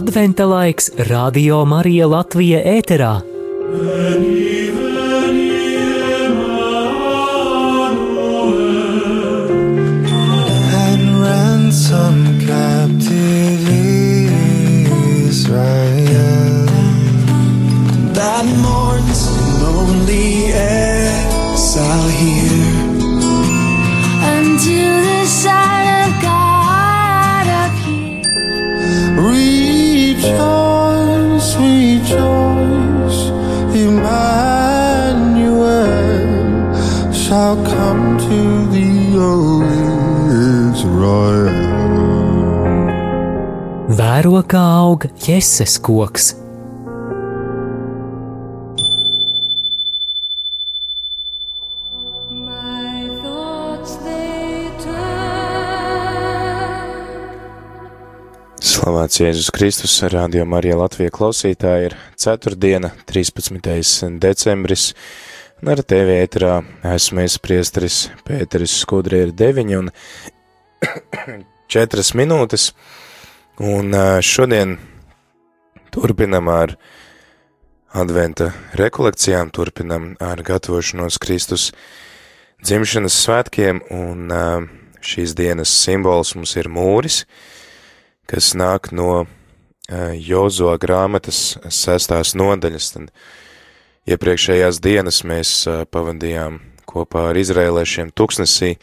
Adventa laiks Radio Marija Latvija ēterā. Vēro kā aug jēzus koks. Slavēts Jēzus Kristus, radio Marija Latvija klausītāji ir 4. 13. decembris, un ar tevi ēterā esmu es priesteris Pēteris Skudri ir 9 un 4 minūtes, un šodien turpinam ar adventa rekolekcijām, turpinam ar gatavošanos Kristus dzimšanas svētkiem, un šīs dienas simbols mums ir mūris, kas nāk no Jozo grāmatas sestās nodaļas. Tad iepriekšējās dienas mēs pavadījām kopā ar izrēlēšiem tuksnesī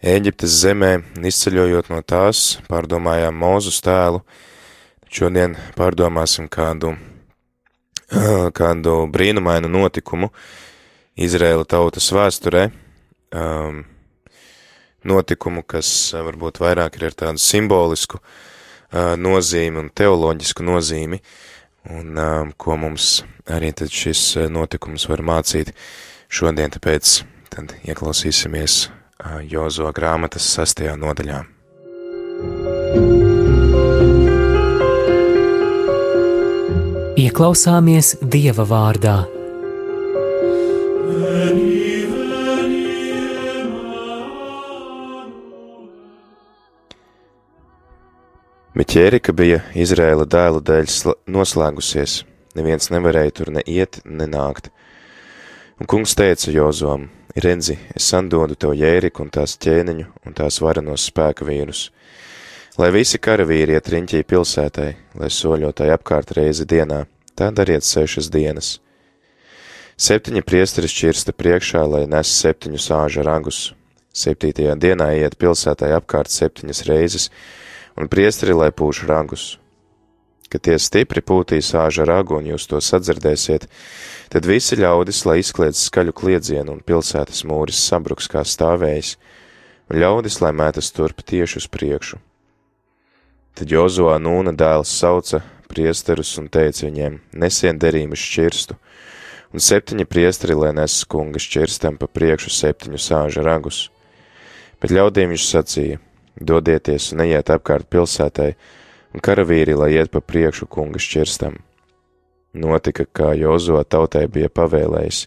Ēģiptes zemē, izceļojot no tās, pārdomājām Mūzus tēlu. Šodien pārdomāsim kādu, kādu brīnumainu notikumu Izrēla tautas vēsturē, um, notikumu, kas uh, varbūt vairāk ir ar tādu simbolisku uh, nozīmi un teoloģisku nozīmi, un um, ko mums arī tad šis uh, notikums var mācīt šodien, tāpēc tad ieklausīsimies Jozo grāmatas sastajā nodaļā. Ieklausāmies Dieva vārdā. Bet ķērika bija Izrēla dēlu dēļ noslēgusies, neviens nevarēja tur ne iet, ne nākt. Un kungs teica Jozoam, redzi, es sandodu tev jēriku un tās ķēniņu un tās varenos spēka vīrus, lai visi karavīri iet riņķī pilsētai, lai soļotāji apkārt reizi dienā, tā dariet sešas dienas. Septiņi priesteri šķirsta priekšā, lai nes septiņus āža ragus. Septītajā dienā iet pilsētai apkārt septiņas reizes, un priesteri, lai pūš ragus. Kad tie stipri pūtīs āža ragu un jūs to sadzirdēsiet, tad visi ļaudis, lai izkliedz skaļu kliedzienu un pilsētas mūris sabruks kā stāvējis, un ļaudis, lai mētas turp tieši uz priekšu. Tad Jozoā Nūna dēls sauca priesterus un teica viņiem, nesien derību šķirstu, un septiņi priesteri, lai nes kunga šķirstam pa priekšu septiņu sāža ragus. Bet ļaudīm viņš sacīja, dodieties un neiet apkārt pilsētai, un karavīri, lai iet pa priekšu kunga šķirstam. Notika, kā Jozo tautai bija pavēlējis.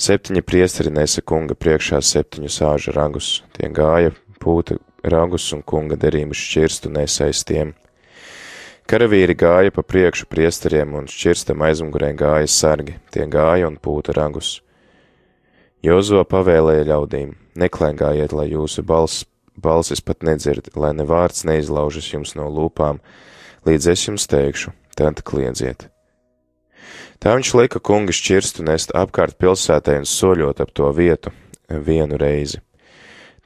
Septiņi priesteri nesa kunga priekšā septiņu sāža ragus, tie gāja, pūta ragus un kunga derību šķirstu nesais tiem. Karavīri gāja pa priekšu priesteriem un šķirstam aizmugurē gāja sargi, tie gāja un pūta ragus. Jozo pavēlēja ļaudīm, neklēngājiet, lai jūsu balss, balsis pat nedzird, lai ne vārds neizlaužas jums no lūpām, līdz es jums teikšu, tad kliedziet. Tā viņš lika kunga šķirstu nest apkārt pilsētai un soļot ap to vietu vienu reizi.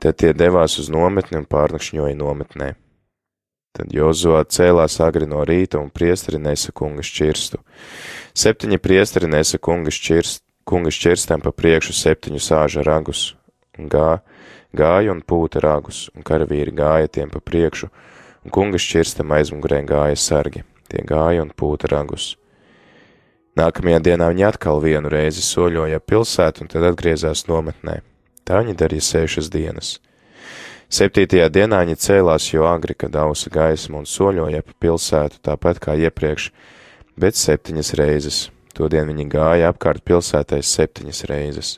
Tad tie devās uz nometni un pārnakšņoja nometnē. Tad Jozo cēlās agri no rīta un priesteri nesa kunga šķirstu. Septiņi priesteri nesa kunga šķirst, kunga šķirstam pa priekšu septiņu sāža ragus, un gā, gāja un pūta ragus, un karavīri gāja tiem pa priekšu, un kunga šķirstam aizmugurē gāja sargi, tie gāja un pūta ragus. Nākamajā dienā viņi atkal vienu reizi soļoja pilsētu un tad atgriezās nometnē. Tā viņi darīja sešas dienas. Septītajā dienā viņi cēlās jo agri, kad ausa gaisma un soļoja ap pilsētu tāpat kā iepriekš, bet septiņas reizes. Todien viņi gāja apkārt pilsētai septiņas reizes.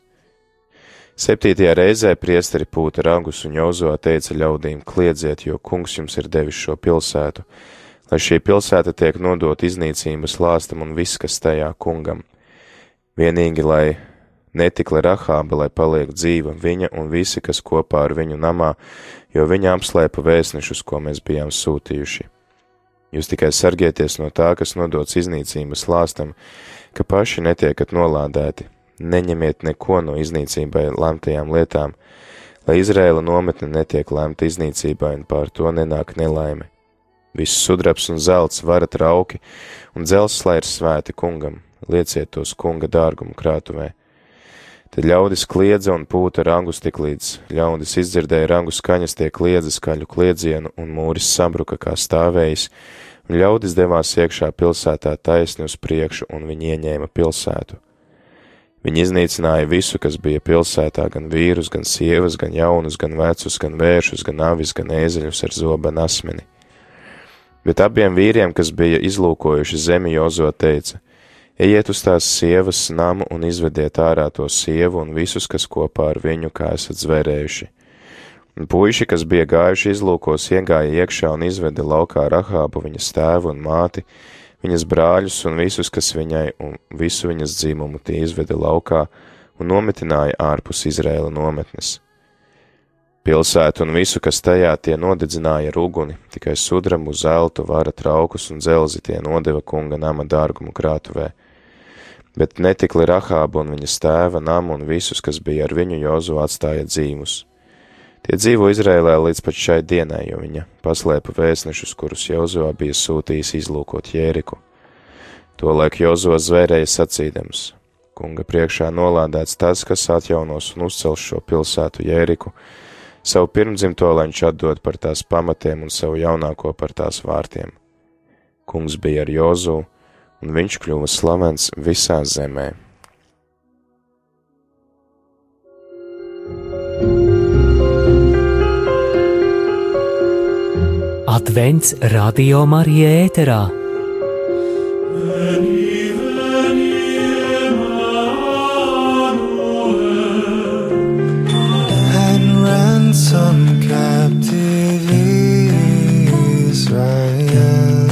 Septītajā reizē priesteri pūta ragus un Jozo teica ļaudīm kliedziet, jo kungs jums ir devis šo pilsētu, lai šī pilsēta tiek nodot iznīcības lāstam un viss, kas tajā kungam. Vienīgi, lai netikla Rahāba, lai paliek dzīva viņa un visi, kas kopā ar viņu namā, jo viņa apslēpa vēstnešus, ko mēs bijām sūtījuši. Jūs tikai sargieties no tā, kas nodots iznīcības lāstam, ka paši netiekat nolādēti, neņemiet neko no iznīcībai lemtajām lietām, lai Izraēla nometne netiek lemta iznīcībai un pār to nenāk nelaime. Viss sudrabs un zelts vara trauki, un dzelzs lai ir svēti kungam, lieciet tos kunga dārgumu krātuvē. Tad ļaudis kliedza un pūta rangus tik līdz ļaudis izdzirdēja rangu skaņas tie kliedza skaļu kliedzienu un mūris sabruka kā stāvējis, un ļaudis devās iekšā pilsētā taisni uz priekšu un viņi ieņēma pilsētu. Viņi iznīcināja visu, kas bija pilsētā, gan vīrus, gan sievas, gan jaunus, gan vecus, gan vēršus, gan avis, gan ēzeļus ar zoba asmeni. Bet abiem vīriem, kas bija izlūkojuši zemi, Jozo teica: Ejiet uz tās sievas namu un izvediet ārā to sievu un visus, kas kopā ar viņu, kā esat zvērējuši. Un puiši, kas bija gājuši izlūkos, iegāja iekšā un izveda laukā Rahābu, viņas tēvu un māti, viņas brāļus un visus, kas viņai un visu viņas dzīmumu tie izveda laukā un nometināja ārpus Izrēla nometnes. Pilsētu un visu, kas tajā tie nodedzināja ar uguni, tikai sudramu, zeltu, vara traukus un dzelzi tie nodeva kunga nama dārgumu krātuvē. Bet netikli Rahābu un viņas tēva namu un visus, kas bija ar viņu Jozu atstāja dzīvus. Tie dzīvo Izrēlē līdz pat šai dienai, jo viņa paslēpa vēstnešus, kurus Jozo bija sūtījis izlūkot Jēriku. Tolaik Jozo zvērēja sacīdams: Kunga priekšā nolādēts tas, kas atjaunos un uzcels šo pilsētu Jēriku, savu pirmdzimto lai viņš atdod par tās pamatiem un savu jaunāko par tās vārtiem. Kungs bija ar Jozu, un viņš kļuva slavens visā zemē. Advents radio Marija ēterā. and ransom captive Israel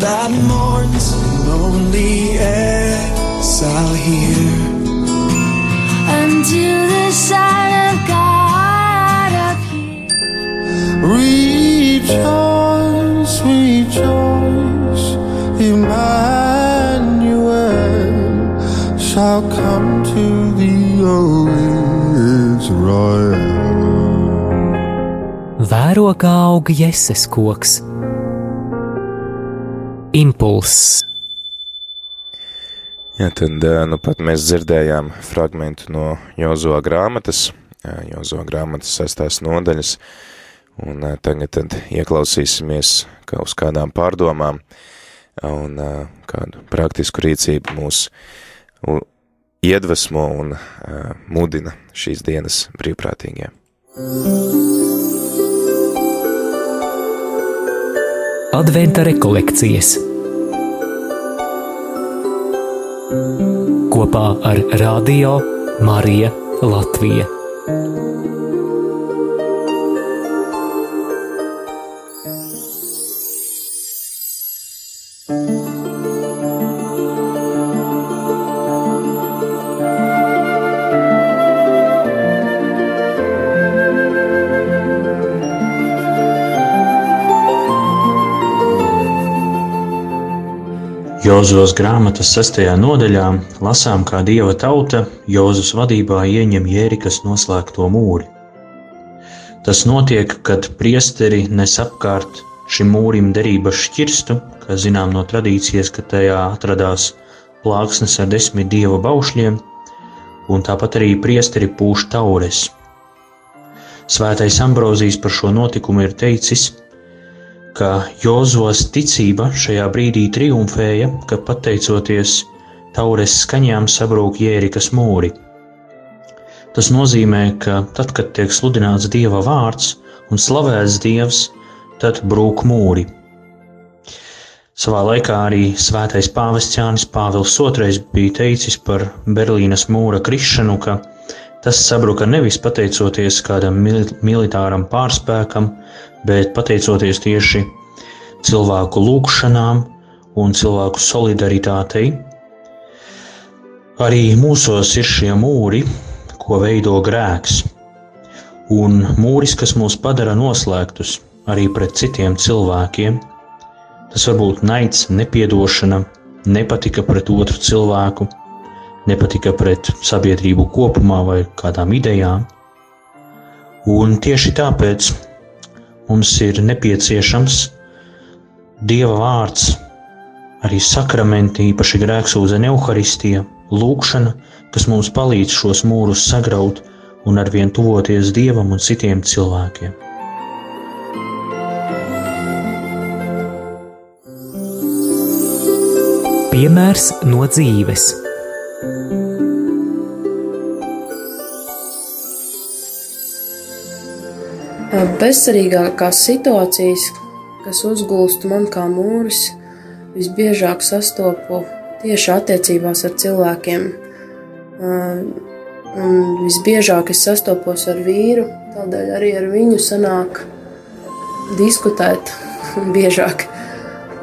that mourns lonely exile here. until the Son of God appears. Rejoice, rejoice, Emmanuel shall come to thee, O Israel. Vēro kā aug jēzes koks. Impulss. Jā, tad ā, nu pat mēs dzirdējām fragmentu no Jozo grāmatas, ā, Jozo grāmatas sestās nodaļas, un tagad tad ieklausīsimies kā uz kādām pārdomām un kādu praktisku rīcību mūs iedvesmo un mudina šīs dienas brīvprātīgie. Adventa rekolekcijas kopā ar Radio Marija Latvija. Jozos grāmatas sestajā nodaļā lasām, kā dieva tauta Jozus vadībā ieņem Jērikas noslēgto mūri. Tas notiek, kad priesteri nes apkārt šim mūrim derības šķirstu, kā zinām no tradīcijas, ka tajā atradās plāksnes ar desmit dieva baušļiem, un tāpat arī priesteri pūš taures. Svētais Ambrozijs par šo notikumu ir teicis, ka Jozos ticība šajā brīdī triumfēja, ka pateicoties taures skaņām sabrūk Jērikas mūri. Tas nozīmē, ka tad, kad tiek sludināts Dieva vārds un slavēts Dievs, tad brūk mūri. Savā laikā arī svētais pāvests Jānis Pāvils II bija teicis par Berlīnas mūra krišanu, ka tas sabruka nevis pateicoties kādam mil militāram pārspēkam, bet pateicoties tieši cilvēku lūgšanām un cilvēku solidaritātei. Arī mūsos ir šie mūri, ko veido grēks, un mūris, kas mūs padara noslēgtus arī pret citiem cilvēkiem. Tas var būt naids, nepiedošana, nepatika pret otru cilvēku, nepatika pret sabiedrību kopumā vai kādām idejām. Un tieši tāpēc mums ir nepieciešams Dieva vārds, arī sakramenti, īpaši grēksūdzene, evaharistija, lūkšana, kas mums palīdz šos mūrus sagraut un arvien tuvoties Dievam un citiem cilvēkiem. Piemērs no dzīves. Bezcerīgākās situācijas, kas uzgulst man kā mūris, visbiežāk sastopu tieši attiecībās ar cilvēkiem. Un visbiežāk es sastopos ar vīru, tādēļ arī ar viņu sanāk diskutēt biežāk.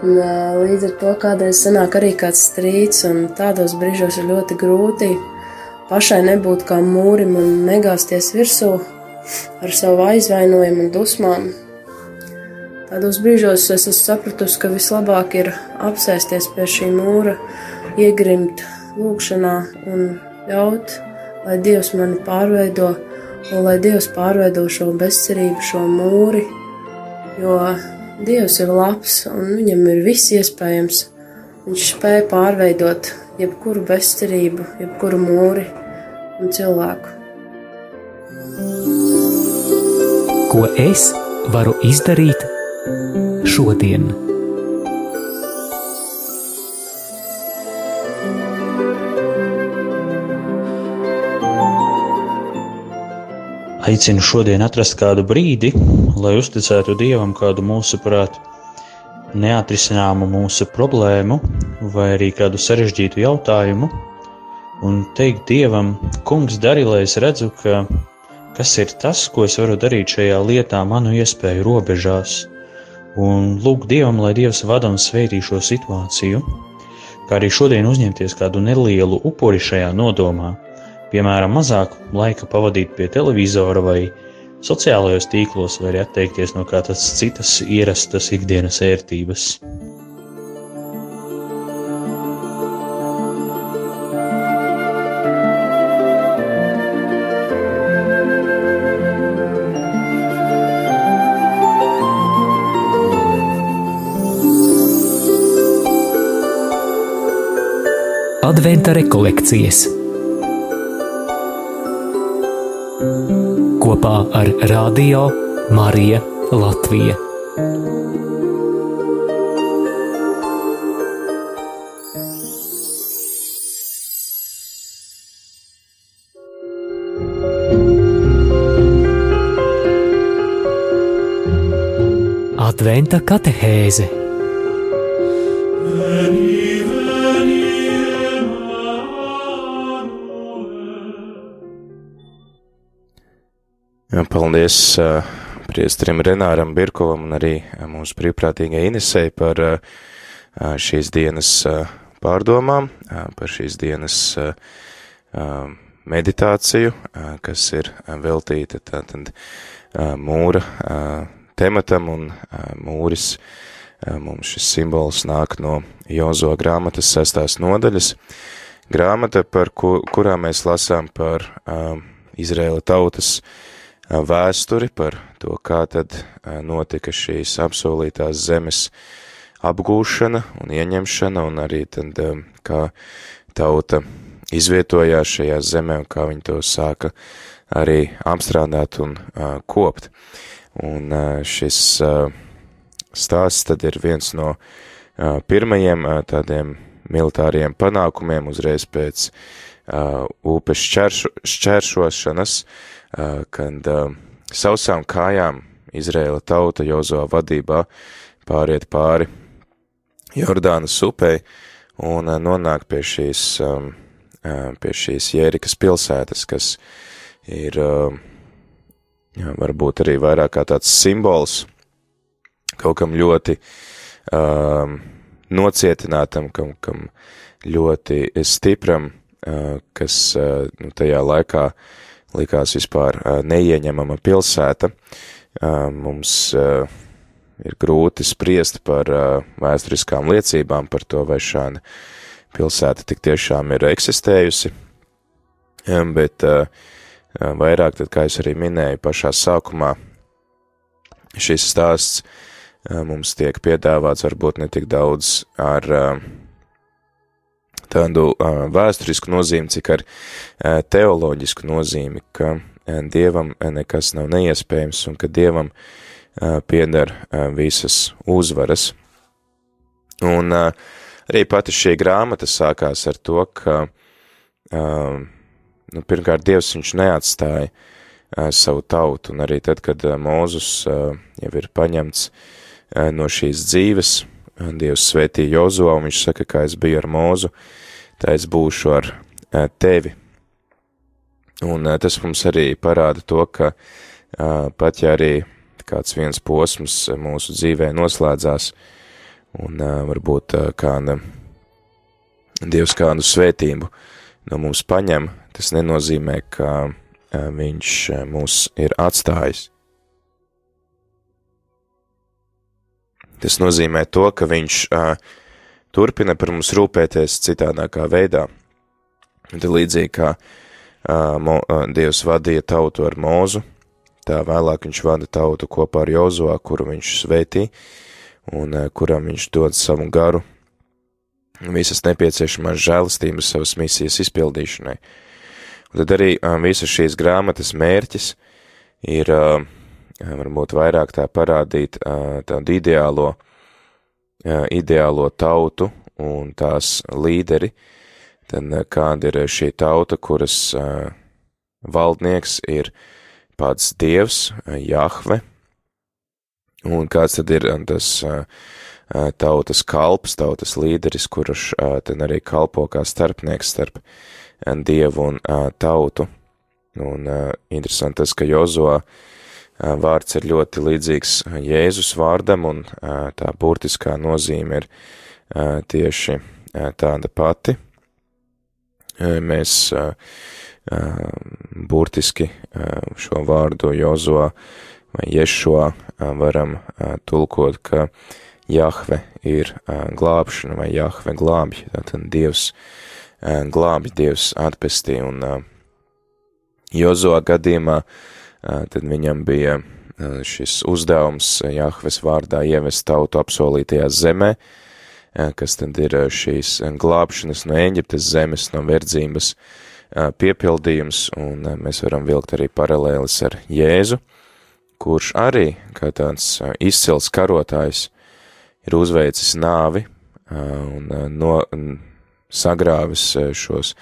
Un, līdz ar to kādreiz sanāk arī kāds strīds, un tādos brīžos ir ļoti grūti pašai nebūt kā mūrim un negāzties virsū ar savu aizvainojumu un dusmām. Tādos brīžos es esmu sapratusi, ka vislabāk ir apsēsties pie šī mūra, iegrimt lūgšanā un ļaut, lai Dievs mani pārveido, un lai Dievs pārveido šo bezcerību, šo mūri, jo Dievs ir labs un viņam ir viss iespējams. Viņš spēja pārveidot jebkuru bezcerību, jebkuru mūri un cilvēku. Ko es varu izdarīt šodien? Aicinu šodien atrast kādu brīdi, lai uzticētu Dievam kādu mūsuprāt neatrisināmu mūsu problēmu vai arī kādu sarežģītu jautājumu un teikt Dievam, Kungs, dari, lai es redzu, ka kas ir tas, ko es varu darīt šajā lietā manu iespēju robežās, un lūgt Dievam, lai Dievs vada un sveitī šo situāciju, kā arī šodien uzņemties kādu nelielu upuri šajā nodomā, piemēram, mazāk laika pavadīt pie televizora vai sociālajos tīklos, vai arī atteikties no kādas citas ierastas ikdienas ērtības. Adventa rekolekcijas kopā ar Radio Mariju Latviju. Adventa katehēze Paldies uh, priestrim Renāram Birkovam un arī mūsu brīvprātīgai Inesei par uh, šīs dienas uh, pārdomām, par šīs dienas meditāciju, kas ir veltīta tātad mūra tematam un mūris. Mums šis simbols nāk no Jozo grāmatas sestās nodaļas. Grāmata, par ku, kurā mēs lasām par Izraēla tautas uh, vēsturi par to, kā tad notika šīs apsolītās zemes apgūšana un ieņemšana, un arī tad, kā tauta izvietojās šajā zemē un kā viņi to sāka arī apstrādāt un uh, kopt. Un uh, šis uh, stāsts tad ir viens no uh, pirmajiem uh, tādiem militāriem panākumiem uzreiz pēc uh, upes šķēršo, šķēršošanas, uh, kad sausām kājām Izraēla tauta Jozo vadībā pāriet pāri Jordānas upei un nonāk pie šīs, pie šīs Jērikas pilsētas, kas ir jā, varbūt arī vairāk kā tāds simbols kaut kam ļoti um, nocietinātam, kam, kam ļoti stipram, kas nu, tajā laikā likās vispār neieņemama pilsēta. Mums ir grūti spriest par vēsturiskām liecībām par to, vai šāda pilsēta tik tiešām ir eksistējusi, bet vairāk, tad, kā es arī minēju pašā sākumā, šis stāsts mums tiek piedāvāts varbūt ne tik daudz ar uh, tādu uh, vēsturisku nozīmi, cik ar teoloģisku nozīmi, ka Dievam nekas nav neiespējams un ka Dievam pieder uh, visas uzvaras. Un arī pati šī grāmata sākās ar to, ka, nu, pirmkārt, Dievs viņš neatstāja savu tautu, un arī tad, kad Mūzus jau ir paņemts no šīs dzīves, Dievs svētīja Jozo, un viņš saka, ka es biju ar mūzu, tā es būšu ar tevi. Un tas mums arī parāda to, ka pat ja arī kāds viens posms mūsu dzīvē noslēdzās, un varbūt kāda Dievs kādu svētību no mums paņem, tas nenozīmē, ka viņš mūs ir atstājis. Tas nozīmē to, ka viņš uh, turpina par mums rūpēties citādākā veidā. Un tad līdzīgi kā uh, mo, uh, Dievs vadīja tautu ar mūzu, tā vēlāk viņš vada tautu kopā ar Jozoā, kuru viņš svētī, un uh, kuram viņš dod savu garu, visas nepieciešamās žēlistības savas misijas izpildīšanai. Un tad arī uh, visas šīs grāmatas mērķis ir uh, varbūt vairāk tā parādīt tādu ideālo, ideālo tautu un tās līderi, tad kāda ir šī tauta, kuras valdnieks ir pats dievs, Jahve, un kāds tad ir tas tautas kalps, tautas līderis, kurš tad arī kalpo kā starpnieks starp dievu un tautu. Un interesanti tas, ka Jozoā vārds ir ļoti līdzīgs Jēzus vārdam, un tā burtiskā nozīme ir tieši tāda pati. Mēs burtiski šo vārdu Jozo vai Ješo varam tulkot, ka Jahve ir glābšana vai Jahve glābj, tātad Dievs glābj, Dievs atpestī, un Jozo gadījumā tad viņam bija šis uzdevums Jahves vārdā ievest tautu apsolītajā zemē, kas tad ir šīs glābšanas no Eģiptes zemes, no verdzības piepildījums, un mēs varam vilkt arī paralēlis ar Jēzu, kurš arī, kā tāds izcils karotājs, ir uzveicis nāvi un no, sagrāvis šos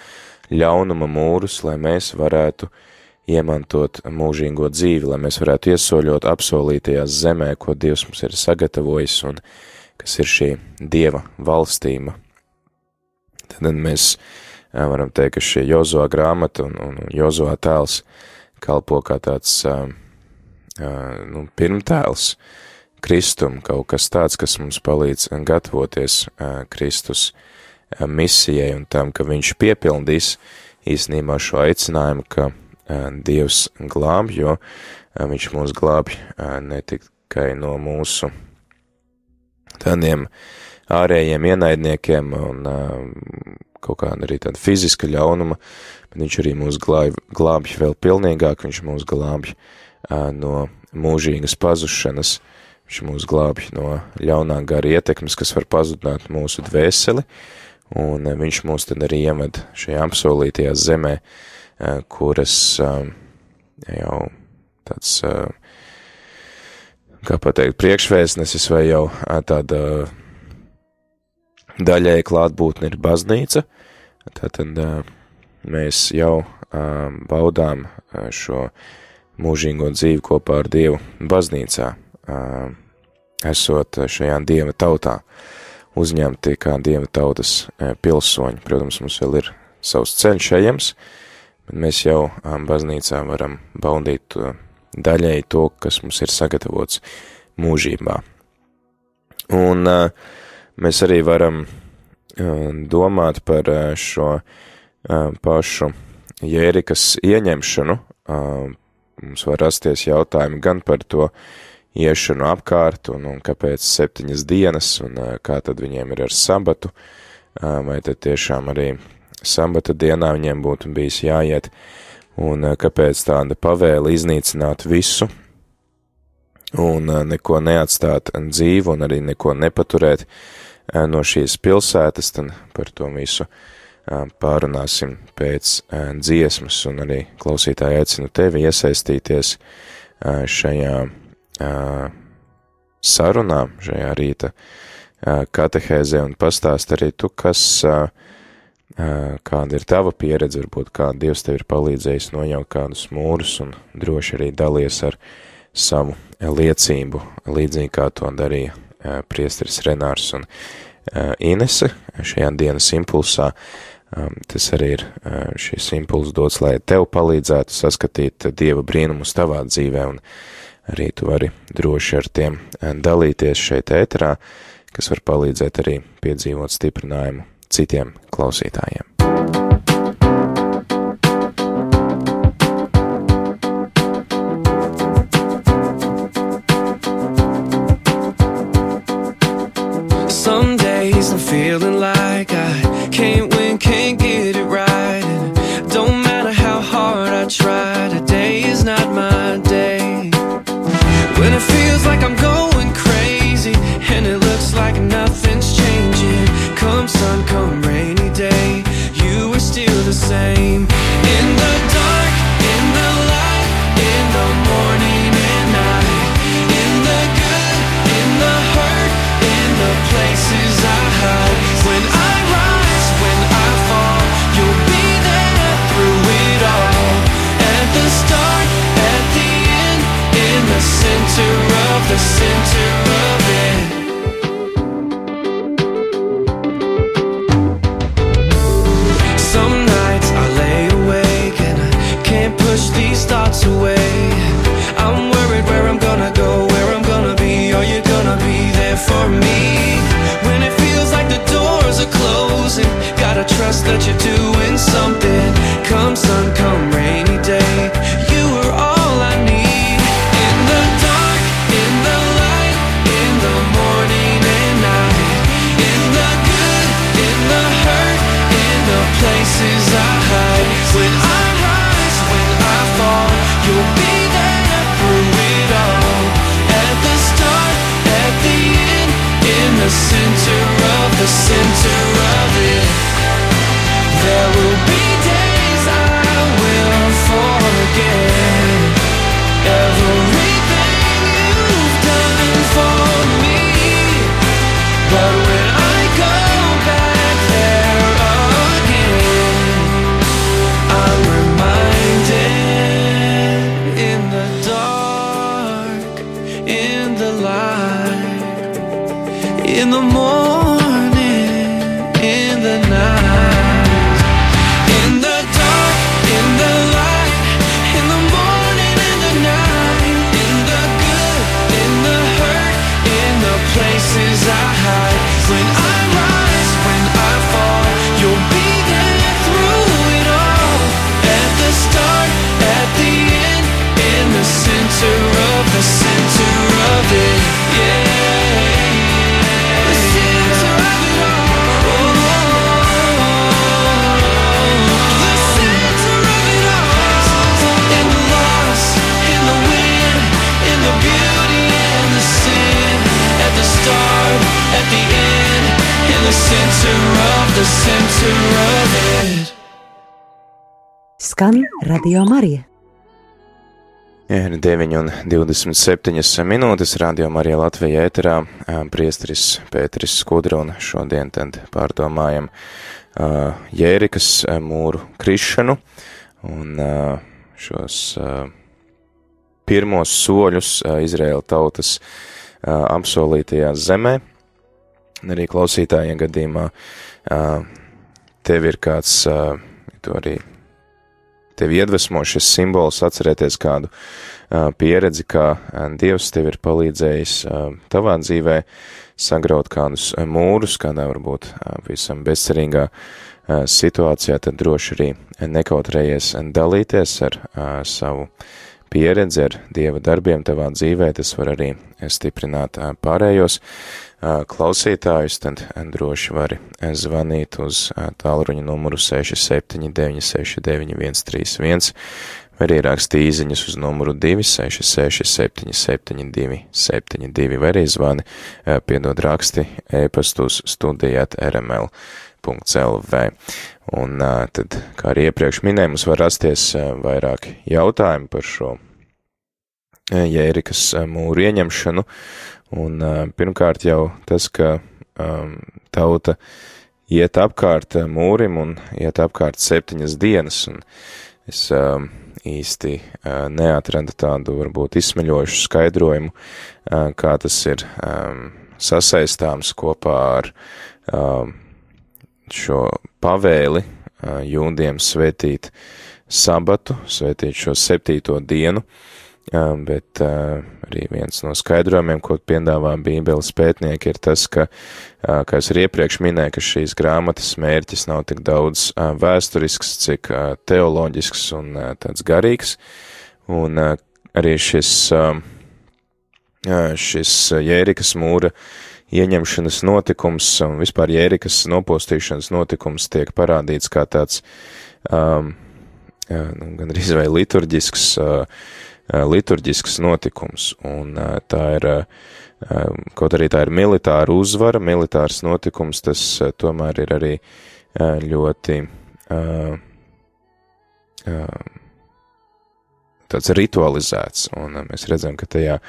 ļaunuma mūrus, lai mēs varētu uh, iemantot mūžīgo dzīvi, lai mēs varētu iesoļot apsolītajā zemē, ko Dievs mums ir sagatavojis un kas ir šī Dieva valstība. Tad mēs varam teikt, ka šie Jozoā grāmata un, un Jozoā tēls kalpo kā tāds nu, pirmtēls Kristum, kaut kas tāds, kas mums palīdz gatavoties Kristus misijai un tam, ka viņš piepildīs īstenībā šo aicinājumu, ka Dievs glābj, jo viņš mūs glābj ne tikai no mūsu tādiem ārējiem ienaidniekiem un kaut kāda arī tāda fiziska ļaunuma, bet viņš arī mūs glābj, glābj vēl pilnīgāk, viņš mūs glābj no mūžīgas pazušanas, viņš mūs glābj no ļaunā gara ietekmes, kas var pazudināt mūsu dvēseli, un viņš mūs tad arī ieved šajā apsolītajā zemē, kuras jau tāds, kā pateikt, priekšvēstnesis vai jau tāda daļēji klātbūtne ir baznīca, tātad mēs jau baudām šo mūžīgo dzīvi kopā ar Dievu baznīcā, esot šajā Dieva tautā, uzņemti kā Dieva tautas pilsoņi. Protams, mums vēl ir savs ceļš ejams, mēs jau baznīcā varam baudīt daļēji to, kas mums ir sagatavots mūžībā. Un mēs arī varam domāt par šo pašu Jērikas ieņemšanu. Mums var rasties jautājumi gan par to iešanu apkārt, un, un kāpēc septiņas dienas, un kā tad viņiem ir ar sabatu, vai tad tiešām arī sabata dienā viņiem būtu bijis jāiet, un kāpēc tāda pavēle iznīcināt visu, un neko neatstāt dzīvu, un arī neko nepaturēt no šīs pilsētas, tad par to visu pārunāsim pēc dziesmas, un arī klausītāji aicinu tevi iesaistīties šajā sarunā, šajā rīta katehēzē, un pastāst arī tu, kas, kāda ir tava pieredze, varbūt kā Dievs tev ir palīdzējis nojaukt kādus mūrus, un droši arī dalies ar savu liecību, līdzīgi kā to darīja priesteris Renārs un Inese šajā dienas impulsā. Tas arī ir šis impulss dots, lai tev palīdzētu saskatīt Dieva brīnumus tavā dzīvē, un arī tu vari droši ar tiem dalīties šeit ēterā, kas var palīdzēt arī piedzīvot stiprinājumu citiem klausītājiem. Skan Radio Marija. Ir 9 un 27 minūtes radio Marija Latvija ēterā, priestris Pēteris Skudra un šodien tad pārdomājam uh, Jērikas mūru krišanu un uh, šos uh, pirmos soļus uh, Izraēla tautas uh, apsolītajā zemē. Un arī klausītājiem gadījumā uh, tev ir kāds, uh, to arī tevi iedvesmo šis simbols atcerēties kādu pieredzi, kā Dievs tev ir palīdzējis tavā dzīvē sagraut kādus mūrus, kādā varbūt visam bezcerīgā situācijā, tad droši arī nekautrējies dalīties ar savu pieredzi, ar Dieva darbiem tavā dzīvē, tas var arī stiprināt pārējos klausītājus, tad droši vari zvanīt uz tālruņa numuru 679699131 vai arī rakstīt īziņas uz numuru 266-7722, vai arī zvani piedod raksti e-pastus studijāt rml.lv. Un tad, kā arī iepriekš minēju, mums var rasties vairāki jautājumi par šo Jērikas mūru ieņemšanu, Un uh, pirmkārt jau tas, ka um, tauta iet apkārt mūrim un iet apkārt septiņas dienas, un es um, īsti uh, neatradu tādu varbūt izsmeļošu skaidrojumu, uh, kā tas ir um, sasaistāms kopā ar um, šo pavēli uh, jūdiem svētīt sabatu, svētīt šo septīto dienu, bet arī viens no skaidrojumiem, ko piedāvā Bībeles pētnieki, ir tas, ka, kā es arī iepriekš minēju, ka šīs grāmatas mērķis nav tik daudz vēsturisks, cik teoloģisks un tāds garīgs, un arī šis, šis Jērikas mūra ieņemšanas notikums un vispār Jērikas nopostīšanas notikums tiek parādīts kā tāds um, nu, gan arī vai liturģisks uh, liturģisks notikums, un tā ir, kaut arī tā ir militāra uzvara, militārs notikums, tas tomēr ir arī ļoti tāds ritualizēts, un mēs redzam, ka tajā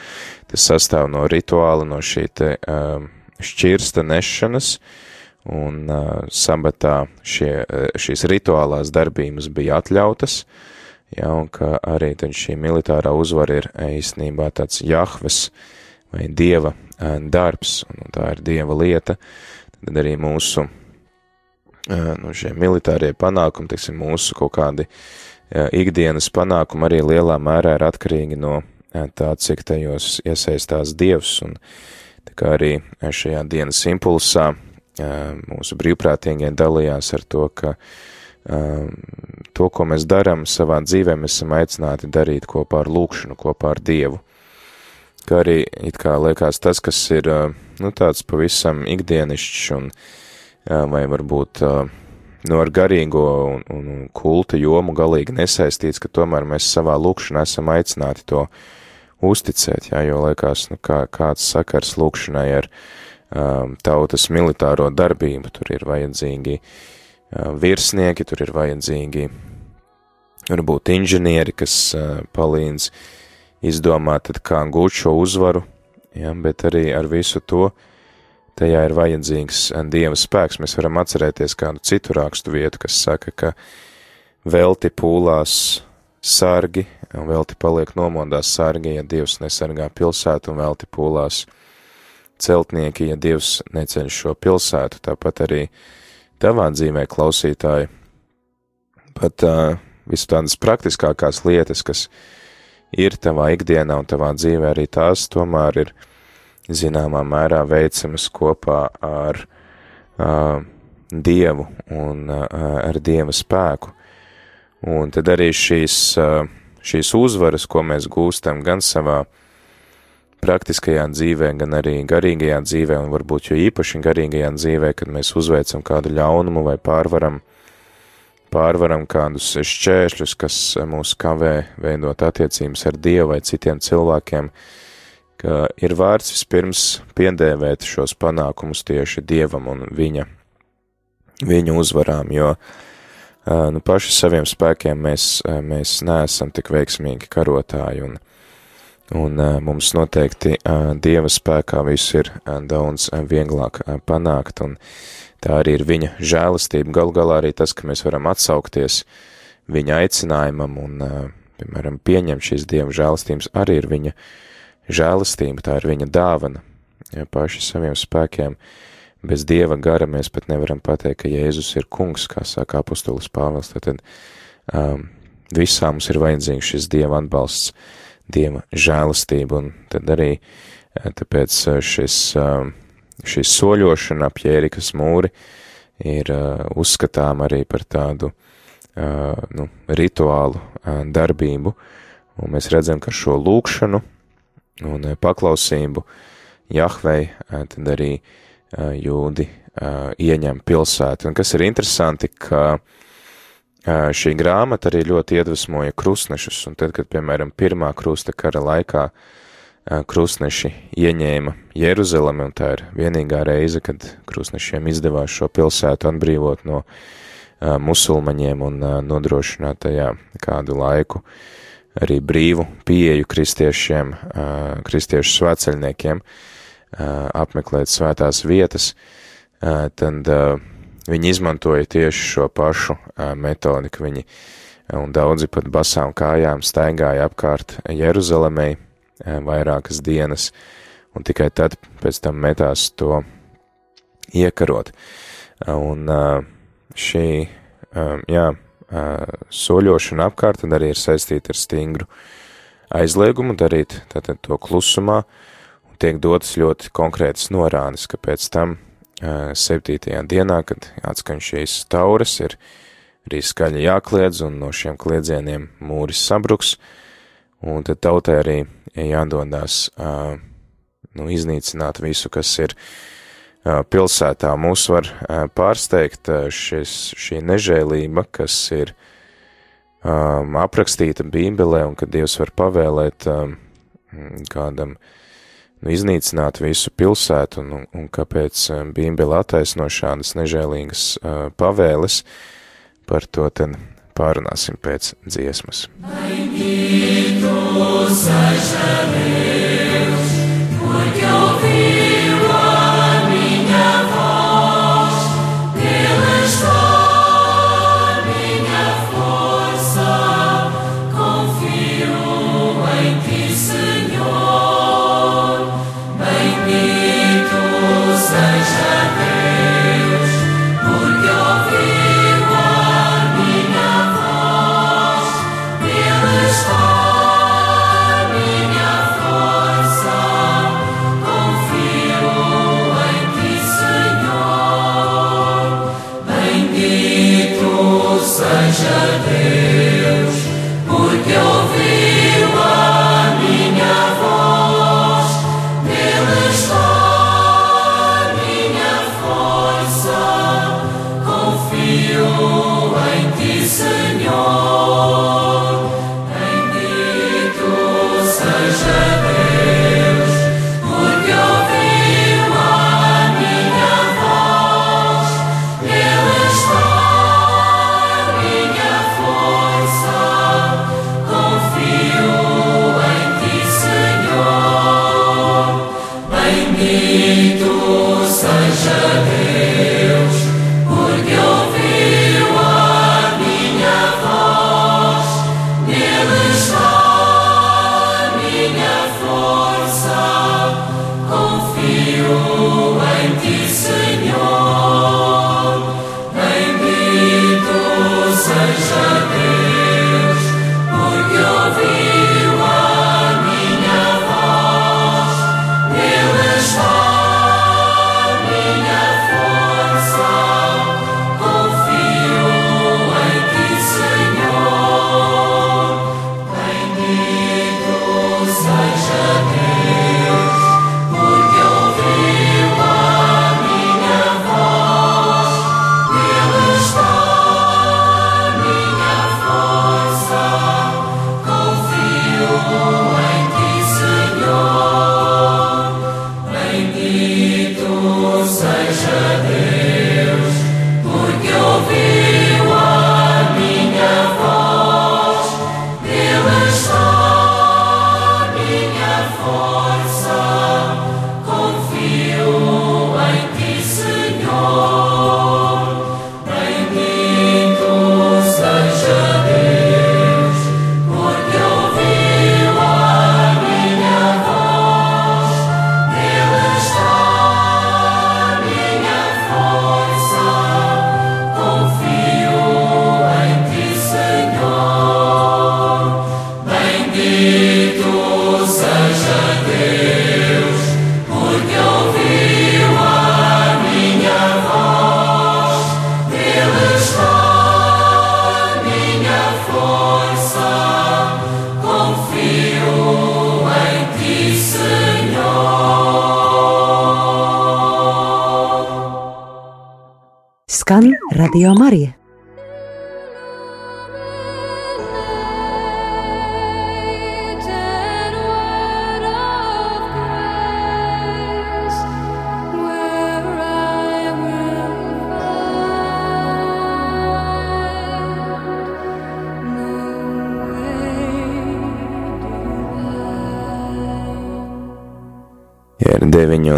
tas sastāv no rituāla, no šī te šķirsta nešanas, un sabatā šie, šīs rituālās darbības bija atļautas, uh, ja, un ka arī šī militārā uzvara ir e, īstenībā tāds Jahves vai Dieva e, darbs, un tā ir Dieva lieta, tad arī mūsu, e, nu, šie militārie panākumi, teiksim, mūsu kaut kādi ikdienas panākumi arī lielā mērā ir atkarīgi no tā, cik tajos iesaistās Dievs, un tā kā arī šajā dienas impulsā mūsu brīvprātīgie dalījās ar to, ka to, ko mēs darām savā dzīvē, mēs esam aicināti darīt kopā ar lūkšanu, kopā ar Dievu. Kā arī it kā liekas tas, kas ir, nu, tāds pavisam ikdienišķs un, vai varbūt, nu, ar garīgo un, un kulta jomu galīgi nesaistīts, ka tomēr mēs savā lūkšanā esam aicināti to uzticēt, jā, jo liekas, nu, kā, kāds sakars lūkšanai ar um, tautas militāro darbību, tur ir vajadzīgi uh, virsnieki, tur ir vajadzīgi varbūt inženieri, kas palīdz izdomāt, tad kā gūt šo uzvaru, ja, bet arī ar visu to tajā ir vajadzīgs Dieva spēks. Mēs varam atcerēties kādu citu rakstu vietu, kas saka, ka velti pūlās sargi, velti paliek nomodās sargi, ja Dievs nesargā pilsētu, un velti pūlās celtnieki, ja Dievs neceļ šo pilsētu. Tāpat arī uh, tavā dzīvē, klausītāji, pat uh, visu tādas praktiskākās lietas, kas ir tavā ikdienā un tavā dzīvē, arī tās tomēr ir zināmā mērā veicamas kopā ar uh, Dievu un uh, ar Dieva spēku. Un tad arī šīs, uh, šīs uzvaras, ko mēs gūstam gan savā uh, praktiskajā dzīvē, gan arī garīgajā dzīvē, un varbūt jo īpaši garīgajā dzīvē, kad mēs uzveicam kādu ļaunumu vai pārvaram, pārvaram kādus šķēršļus, kas mūs kavē veidot attiecības ar Dievu vai citiem cilvēkiem, ka ir vārds vispirms piedēvēt šos panākumus tieši Dievam un viņa, viņa uzvarām, jo nu, paši saviem spēkiem mēs, mēs neesam tik veiksmīgi karotāji, un Un uh, mums noteikti uh, Dieva spēkā viss ir uh, daudz uh, vieglāk uh, panākt, un tā arī ir viņa žēlastība. Galu galā arī tas, ka mēs varam atsaukties viņa aicinājumam un, uh, piemēram, pieņemt šīs Dieva žēlastības, arī ir viņa žēlastība, tā ir viņa dāvana. Ja, paši saviem spēkiem bez Dieva gara mēs pat nevaram pateikt, ka Jēzus ir kungs, kā saka apostolis Pāvils, tad um, visā mums ir vajadzīgs šis Dieva atbalsts, Dieva žēlastība, un tad arī tāpēc šis, šī soļošana ap Jērikas mūri ir uzskatām arī par tādu nu, rituālu darbību, un mēs redzam, ka šo lūkšanu un paklausību Jahvei tad arī jūdi ieņem pilsētu. Un kas ir interesanti, ka šī grāmata arī ļoti iedvesmoja krustnešus, un tad, kad, piemēram, pirmā krusta kara laikā krustneši ieņēma Jeruzalemi, un tā ir vienīgā reize, kad krustnešiem izdevās šo pilsētu atbrīvot no musulmaņiem un nodrošināt tajā kādu laiku arī brīvu pieeju kristiešiem, kristiešu svētceļniekiem, apmeklēt svētās vietas, tad viņi izmantoja tieši šo pašu metodi, ka viņi un daudzi pat basām kājām staigāja apkārt Jeruzalemei vairākas dienas, un tikai tad pēc tam metās to iekarot. Un šī, jā, soļošana apkārt tad arī ir saistīta ar stingru aizliegumu darīt tātad to klusumā, un tiek dotas ļoti konkrētas norādes, ka pēc tam septītajā dienā, kad atskan šīs taures, ir arī skaļi jākliedz, un no šiem kliedzieniem mūris sabruks, un tad tautai arī jādodās, nu, iznīcināt visu, kas ir pilsētā. Mūs var pārsteigt šis, šī nežēlība, kas ir aprakstīta Bībelē, un ka Dievs var pavēlēt kādam nu, iznīcināt visu pilsētu, un, un kāpēc Bībele attaisno šādas nežēlīgas uh, pavēles, par to tad pārunāsim pēc dziesmas. Bendito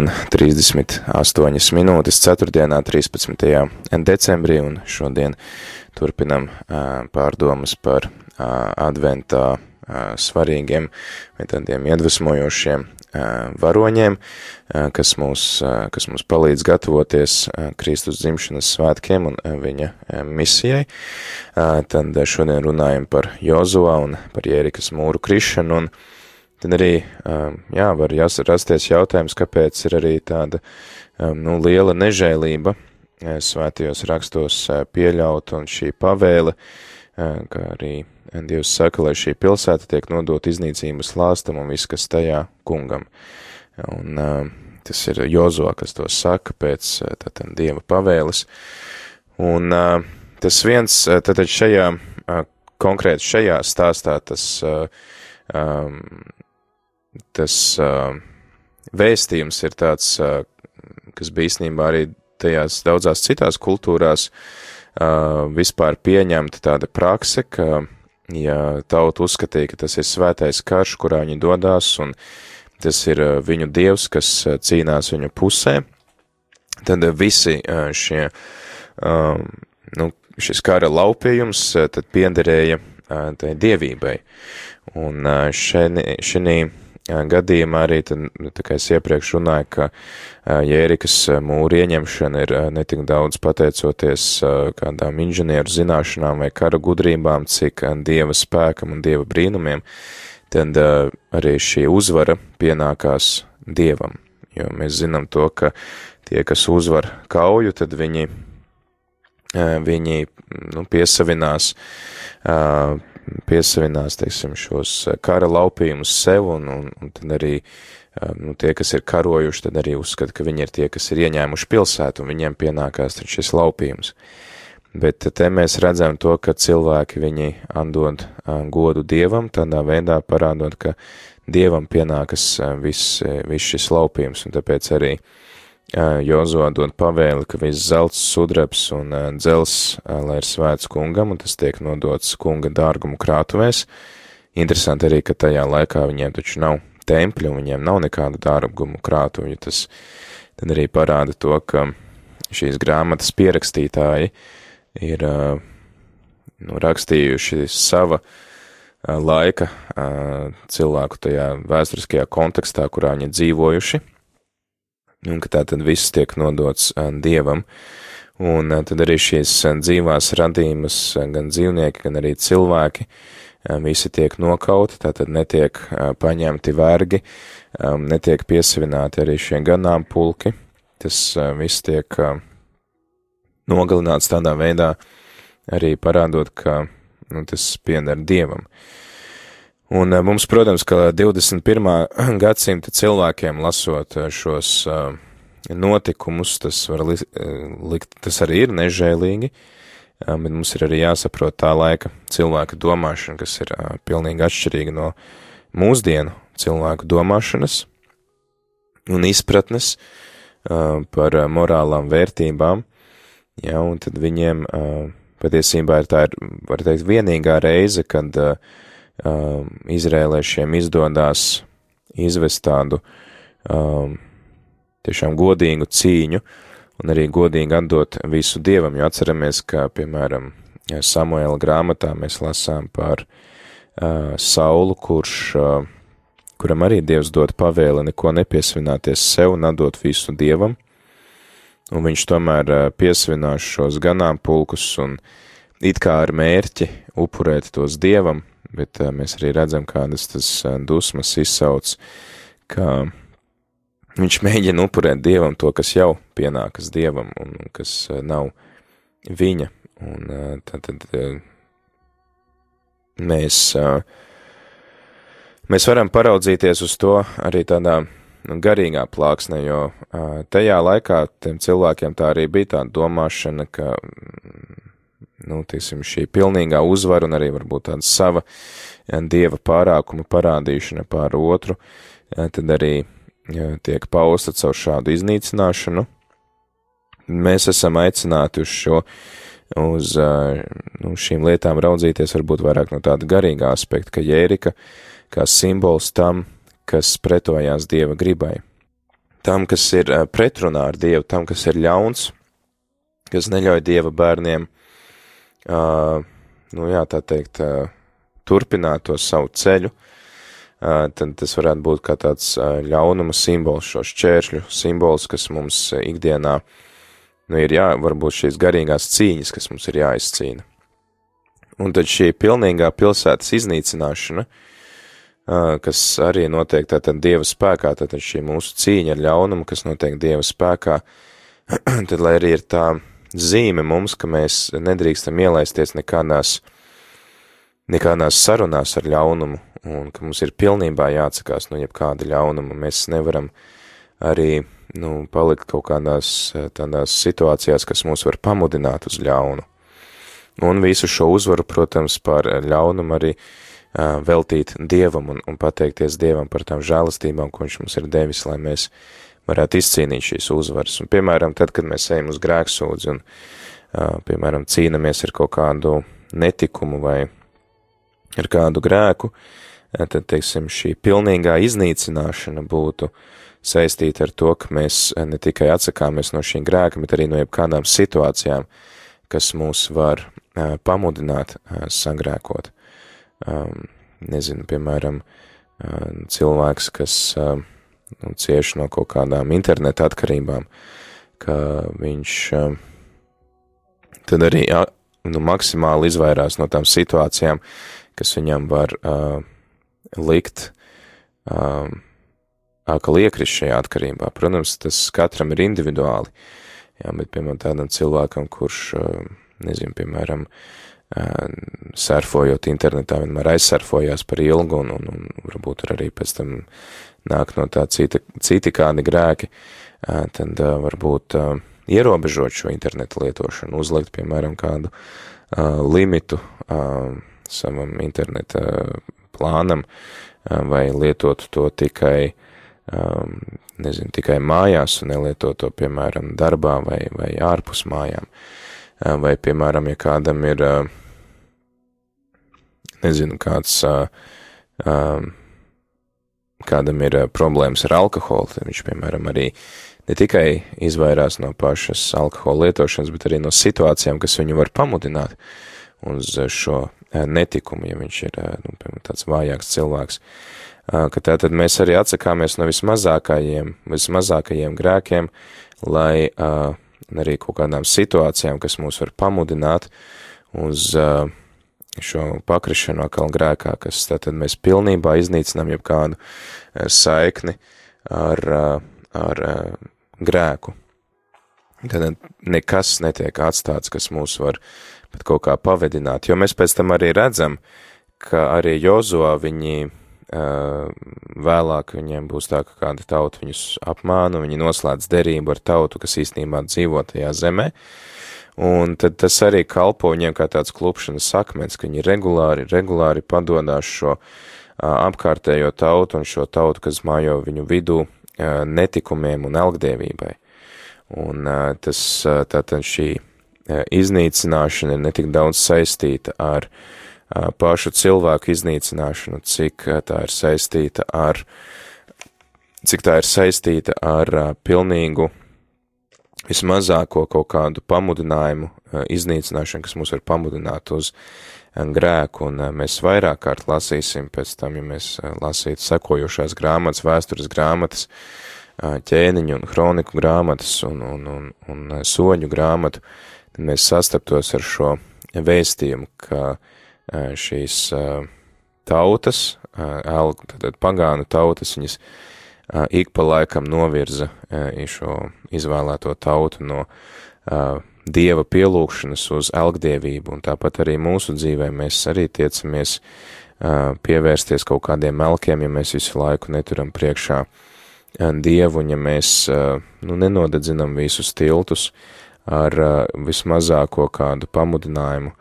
un 38 minūtes 4. 13. decembrī, un šodien turpinam pārdomas par adventā svarīgiem vai tādiem iedvesmojošiem varoņiem, kas mūs, kas mums palīdz gatavoties Kristus dzimšanas svētkiem un viņa misijai. Tad šodien runājam par Jozuā un par Jērikas mūru krišanu, un tad arī, um, jā, var rasties jautājums, kāpēc ir arī tāda, um, nu, liela nežēlība eh, svētajos rakstos eh, pieļaut un šī pavēle, eh, kā arī Dievs saka, lai šī pilsēta tiek nodot iznīcības lāstam un viss, kas tajā kungam. Un um, tas ir Jozo, kas to saka pēc tātad Dieva pavēles. Un tas viens, tātad šajā, konkrēti šajā stāstā, tas, um, tas uh, vēstījums ir tāds, uh, kas bija īstenībā arī tajās daudzās citās kultūrās uh, vispār pieņemta tāda prakse, ka, ja tauta uzskatīja, ka tas ir svētais karš, kurā viņi dodās, un tas ir viņu dievs, kas cīnās viņu pusē, tad visi šie, nu, šis kara laupījums tad piederēja tai dievībai. Un uh, gadījumā arī, tad, nu, tā kā es iepriekš runāju, ka Jērikas mūra ieņemšana ir netik daudz pateicoties kādām inženieru zināšanām vai kara gudrībām, cik dieva spēkam un dieva brīnumiem, tad arī šī uzvara pienākās dievam. Jo mēs zinām to, ka tie, kas uzvar kauju, tad viņi, viņi nu, piesavinās uh, piesavinās, teiksim, šos kara laupījumus sev, un, un, un tad arī nu, tie, kas ir karojuši, tad arī uzskata, ka viņi ir tie, kas ir ieņēmuši pilsētu, un viņiem pienākās šis laupījums. Bet te mēs redzam to, ka cilvēki viņi atdod godu Dievam, tādā veidā parādot, ka Dievam pienākas viss, viss šis laupījums, un tāpēc arī Jozo dod pavēli, ka viss zelts, sudrabs un dzels, lai ir svēts kungam, un tas tiek nodots kunga dārgumu krātuvēs. Interesanti arī, ka tajā laikā viņiem taču nav tempļu, un viņiem nav nekādu dārgumu krātuvi, tas tad arī parāda to, ka šīs grāmatas pierakstītāji ir nu, rakstījuši sava laika cilvēku tajā vēsturiskajā kontekstā, kurā viņi dzīvojuši, un ka tā tad viss tiek nodots dievam. Un tad arī šīs dzīvās radījumas, gan dzīvnieki, gan arī cilvēki, visi tiek nokauti, tātad netiek paņemti vergi, netiek piesavināti arī šie ganāmpulki. Tas viss tiek nogalināts tādā veidā, arī parādot, ka nu, tas pieder dievam. Un mums, protams, ka 21. gadsimta cilvēkiem lasot šos notikumus, tas, var likt, tas arī ir nežēlīgi, bet mums ir arī jāsaprot tā laika cilvēka domāšana, kas ir pilnīgi atšķirīga no mūsdienu cilvēku domāšanas un izpratnes par morālām vērtībām, ja, un tad viņiem patiesībā ir tā, ir, var teikt, vienīgā reize, kad uh, izrēlēšiem izdodās izvest tādu um, tiešām godīgu cīņu un arī godīgi atdot visu dievam, jo atceramies, ka, piemēram, Samuela grāmatā mēs lasām par uh, Saulu, kurš, uh, kuram arī dievs dod pavēli neko nepiesvināties sev un atdot visu dievam, un viņš tomēr uh, piesvinās šos ganāmpulkus un it kā ar mērķi upurēt tos dievam, bet mēs arī redzam, kādas tas dusmas izsauc ka viņš mēģina upurēt dievam to, kas jau pienākas dievam un kas nav viņa. Un tad, tad mēs, mēs varam paraudzīties uz to arī tādā garīgā plāksnē, jo tajā laikā tiem cilvēkiem tā arī bija tāda domāšana, ka, nu, tiesim, šī pilnīgā uzvara un arī varbūt tāda sava dieva pārākuma parādīšana pār otru, tad arī tiek pausta caur šādu iznīcināšanu. Mēs esam aicināti uz šo, uz nu, šīm lietām raudzīties varbūt vairāk no tāda garīgā aspekta, ka Jērika kā simbols tam, kas pretojās Dieva gribai. Tam, kas ir pretrunā ar Dievu, tam, kas ir ļauns, kas neļauj Dieva bērniem, uh, nu jā, tā teikt, uh, turpināt to savu ceļu, uh, tad tas varētu būt kā tāds uh, ļaunuma simbols, šo šķēršļu simbols, kas mums ikdienā, nu ir jā, varbūt šīs garīgās cīņas, kas mums ir jāizcīna. Un tad šī pilnīgā pilsētas iznīcināšana, uh, kas arī notiek tātad Dieva spēkā, tātad šī mūsu cīņa ar ļaunumu, kas notiek Dieva spēkā, tad lai arī ir tā zīme mums, ka mēs nedrīkstam ielaisties nekādās, nekādās sarunās ar ļaunumu, un ka mums ir pilnībā jāatsakās no jebkāda ļaunuma, mēs nevaram arī, nu, palikt kaut kādās tādās situācijās, kas mūs var pamudināt uz ļaunu. Un visu šo uzvaru, protams, par ļaunumu arī uh, veltīt Dievam un, un pateikties Dievam par tām žēlastībām, ko viņš mums ir devis, lai mēs varētu izcīnīt šīs uzvaras. Un, piemēram, tad, kad mēs ejam uz grēksūdzi un, piemēram, cīnamies ar kaut kādu netikumu vai ar kādu grēku, tad, teiksim, šī pilnīgā iznīcināšana būtu saistīta ar to, ka mēs ne tikai atsakāmies no šī grēka, bet arī no jebkādām situācijām, kas mūs var pamudināt sagrēkot nezinu, piemēram, cilvēks, kas um, nu, cieš no kaut kādām interneta atkarībām, ka viņš um, tad arī nu, maksimāli izvairās no tām situācijām, kas viņam var uh, likt um, atkal iekrist šajā atkarībā. Protams, tas katram ir individuāli, jā, bet, piemēram, tādam cilvēkam, kurš, uh, nezinu, piemēram, uh, surfojot internetā, vienmēr aizsurfojās par ilgu, un, un, un varbūt arī pēc tam nāk no tā cita, citi kādi grēki, tad varbūt ierobežot šo internetu lietošanu, uzlikt, piemēram, kādu limitu savam interneta plānam, vai lietot to tikai, nezinu, tikai mājās un nelietot to, piemēram, darbā vai, vai ārpus mājām. Vai, piemēram, ja kādam ir nezinu, kāds, kādam ir problēmas ar alkoholu, tad viņš, piemēram, arī ne tikai izvairās no pašas alkohola lietošanas, bet arī no situācijām, kas viņu var pamudināt uz šo netikumu, ja viņš ir, nu, tāds vājāks cilvēks. Ka tātad mēs arī atsakāmies no vismazākajiem, vismazākajiem grēkiem, lai arī kaut kādām situācijām, kas mūs var pamudināt uz uh, šo pakrišanu atkal grēkā, kas tātad mēs pilnībā iznīcinām jebkādu eh, saikni ar, eh, ar grēku. Tad nekas netiek atstāts, kas mūs var pat kaut kā pavedināt, jo mēs pēc tam arī redzam, ka arī Jozo viņi vēlāk viņiem būs tā, ka kāda tauta viņus apmāna, viņi noslēdz derību ar tautu, kas īstenībā dzīvo tajā zemē, uh, Un tad tas arī kalpo viņiem kā tāds klupšanas akmens, ka viņi regulāri, regulāri padodās šo apkārtējo tautu un šo tautu, kas mājo viņu vidū netikumiem un elgdievībai. Un tas, tātad šī iznīcināšana ir netik daudz saistīta ar pašu cilvēku iznīcināšanu, cik tā ir saistīta ar, cik tā ir saistīta ar pilnīgu vismazāko kaut kādu pamudinājumu iznīcināšanu, kas mūs var pamudināt uz grēku, un mēs vairāk kārt lasīsim pēc tam, ja mēs lasītu sekojošās grāmatas, vēstures grāmatas, ķēniņu un hroniku grāmatas un, un, un, un soņu grāmatu, tad mēs sastaptos ar šo vēstījumu, ka šīs tautas, tātad pagānu tautas, viņas ik pa laikam novirza šo izvēlēto tautu no dieva pielūgšanas uz elgdievību, un tāpat arī mūsu dzīvē mēs arī tiecamies pievērsties kaut kādiem melkiem, ja mēs visu laiku neturam priekšā dievu, un ja mēs nu, nenodedzinam visus tiltus ar vismazāko kādu pamudinājumu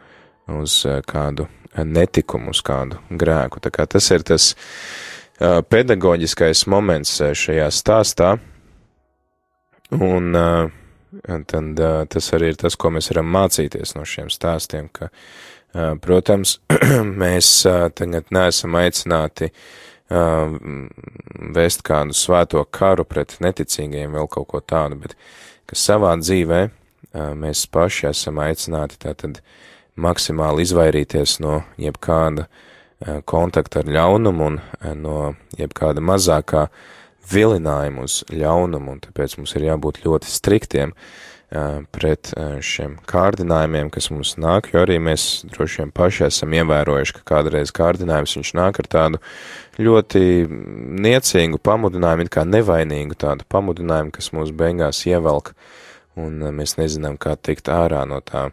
uz uh, kādu netikumu, uz kādu grēku. Tā kā tas ir tas uh, pedagoģiskais moments šajā stāstā, un uh, tad uh, tas arī ir tas, ko mēs varam mācīties no šiem stāstiem, ka, uh, protams, mēs uh, tagad neesam aicināti uh, vēst kādu svēto karu pret neticīgajiem vēl kaut ko tādu, bet ka savā dzīvē uh, mēs paši esam aicināti tātad maksimāli izvairīties no jebkāda uh, kontakta ar ļaunumu un uh, no jebkāda mazākā uh, vilinājumu uz ļaunumu, un tāpēc mums ir jābūt ļoti striktiem uh, pret uh, šiem kārdinājumiem, kas mums nāk, jo arī mēs droši vien paši esam ievērojuši, ka kādreiz kārdinājums viņš nāk ar tādu ļoti niecīgu pamudinājumu, it kā nevainīgu tādu pamudinājumu, kas mūs beigās ievelk, un uh, mēs nezinām, kā tikt ārā no tā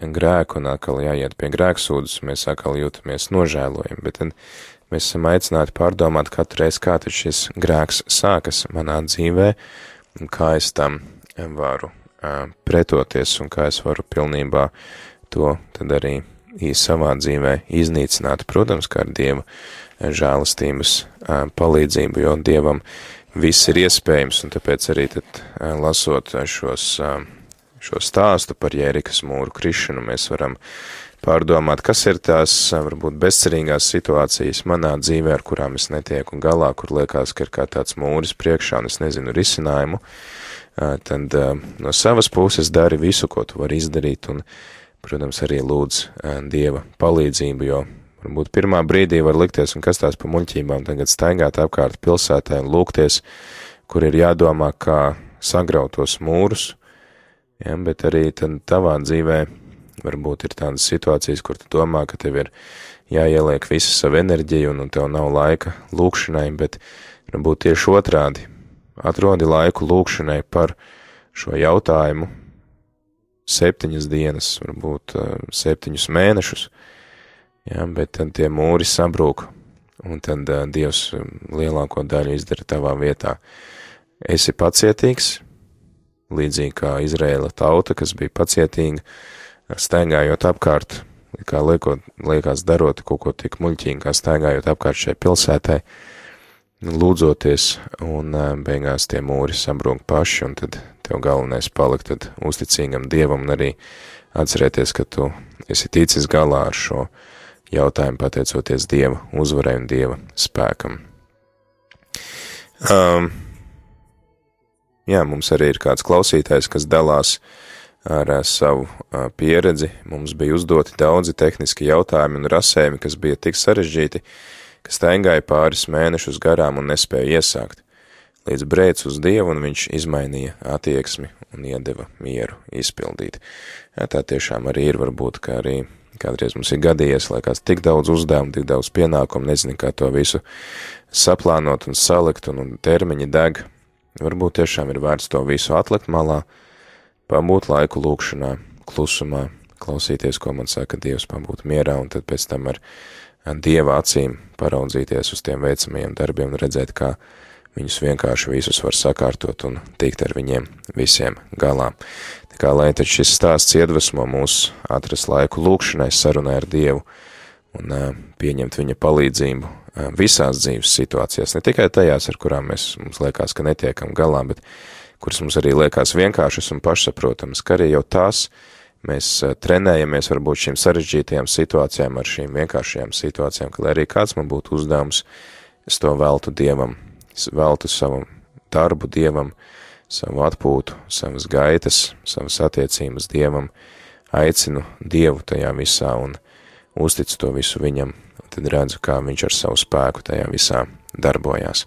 grēku, un atkal jāiet pie grēksūdas, mēs atkal jūtamies nožēlojami, bet tad Mēs esam aicināti pārdomāt katru reizi, kā tad šis grēks sākas manā dzīvē, un kā es tam varu uh, pretoties, un kā es varu pilnībā to tad arī savā dzīvē iznīcināt, protams, kā ar Dieva žēlastības uh, palīdzību, jo Dievam viss ir iespējams, un tāpēc arī tad uh, lasot šos, šo stāstu par Jērikas mūru krišanu, mēs varam pārdomāt, kas ir tās varbūt bezcerīgās situācijas manā dzīvē, ar kurām es netieku galā, kur liekas, ka ir kā tāds mūris priekšā un es nezinu risinājumu, tad no savas puses dari visu, ko tu vari izdarīt un, protams, arī lūdz Dieva palīdzību, jo varbūt pirmā brīdī var likties, un kas tās pa muļķībām tagad staigāt apkārt pilsētā un lūgties, kur ir jādomā, kā sagrautos mūrus, ja, bet arī tad tavā dzīvē Varbūt ir tādas situācijas, kur tu domā, ka tev ir jāieliek visa sava enerģija un, un tev nav laika lūkšanai, bet varbūt tieši otrādi. Atrodi laiku lūkšanai par šo jautājumu septiņas dienas, varbūt uh, septiņus mēnešus, jā, bet tad tie mūri sabrūk, un tad uh, Dievs lielāko daļu izdara tavā vietā. Esi pacietīgs, līdzīgi kā Izrēla tauta, kas bija pacietīga, staigājot apkārt, kā liekot, liekas darot kaut ko tik muļķīgi, kā staigājot apkārt šai pilsētai, lūdzoties, un beigās tie mūri sabrūk paši, un tad tev galvenais palikt tad uzticīgam Dievam, un arī atcerēties, ka tu esi ticis galā ar šo jautājumu pateicoties Dieva uzvarai un Dieva spēkam. Um, jā, mums arī ir kāds klausītājs, kas dalās ar eh, savu eh, pieredzi. Mums bija uzdoti daudzi tehniski jautājumi un rasējumi, kas bija tik sarežģīti, ka staigāja pāris mēnešus garām un nespēja iesākt. Līdz brēc uz Dievu, un viņš izmainīja attieksmi un iedeva mieru izpildīt. Jā, tā tiešām arī ir varbūt, ka arī kādreiz mums ir gadījies, lai kāds tik daudz uzdevumu, tik daudz pienākumu, nezinu, kā to visu saplānot un salikt, un, un termiņi deg. Varbūt tiešām ir vērts to visu atlikt malā, pabūt laiku lūkšanā, klusumā, klausīties, ko man saka Dievs, pabūt mierā, un tad pēc tam ar Dieva acīm paraudzīties uz tiem veicamajiem darbiem un redzēt, kā viņus vienkārši visus var sakārtot un tikt ar viņiem visiem galā. Tā kā lai tad šis stāsts iedvesmo mūs atrast laiku lūkšanai, sarunai ar Dievu un pieņemt viņa palīdzību visās dzīves situācijās, ne tikai tajās, ar kurām mēs, mums liekas, ka netiekam galā, bet kuras mums arī liekas vienkāršas un pašsaprotamas, ka arī jau tās mēs eh, trenējamies varbūt šīm sarežģītajām situācijām ar šīm vienkāršajām situācijām, ka lai arī kāds man būtu uzdevums, es to veltu Dievam, es veltu savu darbu Dievam, savu atpūtu, savas gaitas, savas attiecības Dievam, aicinu Dievu tajā visā un uzticu to visu viņam, tad redzu, kā viņš ar savu spēku tajā visā darbojās.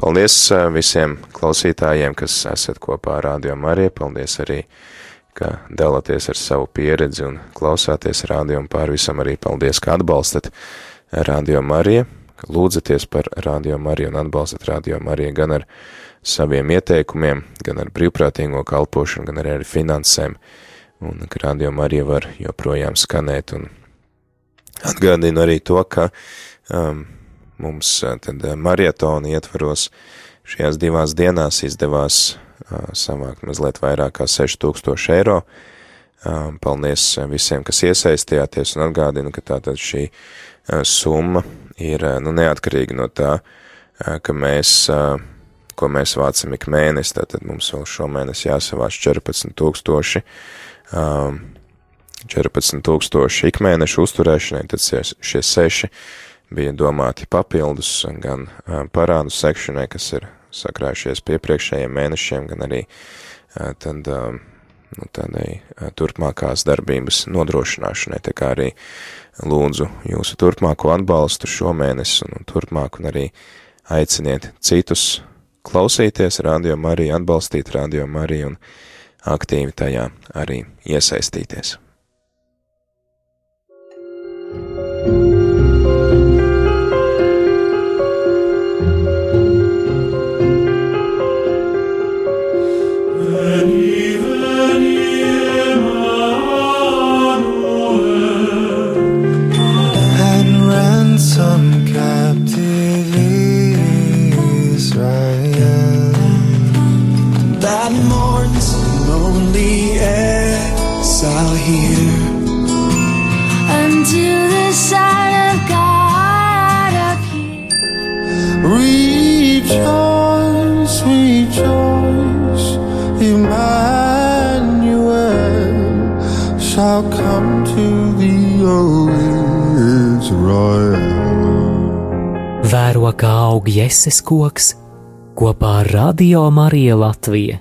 Paldies visiem klausītājiem, kas esat kopā ar Rādio Mariju. Paldies arī, ka dalāties ar savu pieredzi un klausāties rādio un pār visam arī paldies, ka atbalstat Rādio Mariju, lūdzaties par Radio Mariju un atbalstat Radio Mariju gan ar saviem ieteikumiem, gan ar brīvprātīgo kalpošanu, gan arī ar finansēm, un ka Radio Marija var joprojām skanēt, un Atgādinu arī to, ka um, mums uh, tad uh, marietona ietvaros šajās divās dienās izdevās uh, savākt mazliet vairāk kā 6000 eiro. Um, paldies uh, visiem, kas iesaistījāties un atgādinu, ka tātad šī uh, summa ir uh, nu, neatkarīga no tā, uh, ka mēs, uh, ko mēs vācam ik mēnesi, tātad mums vēl šomēnes jāsavāc 14 tūkstoši. Um, 14,000 ikmēneša uzturēšanai, tad šie seši bija domāti papildus gan parādu sekšanai, kas ir sakrājušies piepriekšējiem mēnešiem, gan arī tad, nu, tādai turpmākās darbības nodrošināšanai. Tā kā arī lūdzu jūsu turpmāko atbalstu šomēnes un turpmāk un arī aiciniet citus klausīties Radio Mariju, atbalstīt Radio Mariju un aktīvi tajā arī iesaistīties. Vēro kā aug jēses koks kopā ar Radio Mariju Latviju.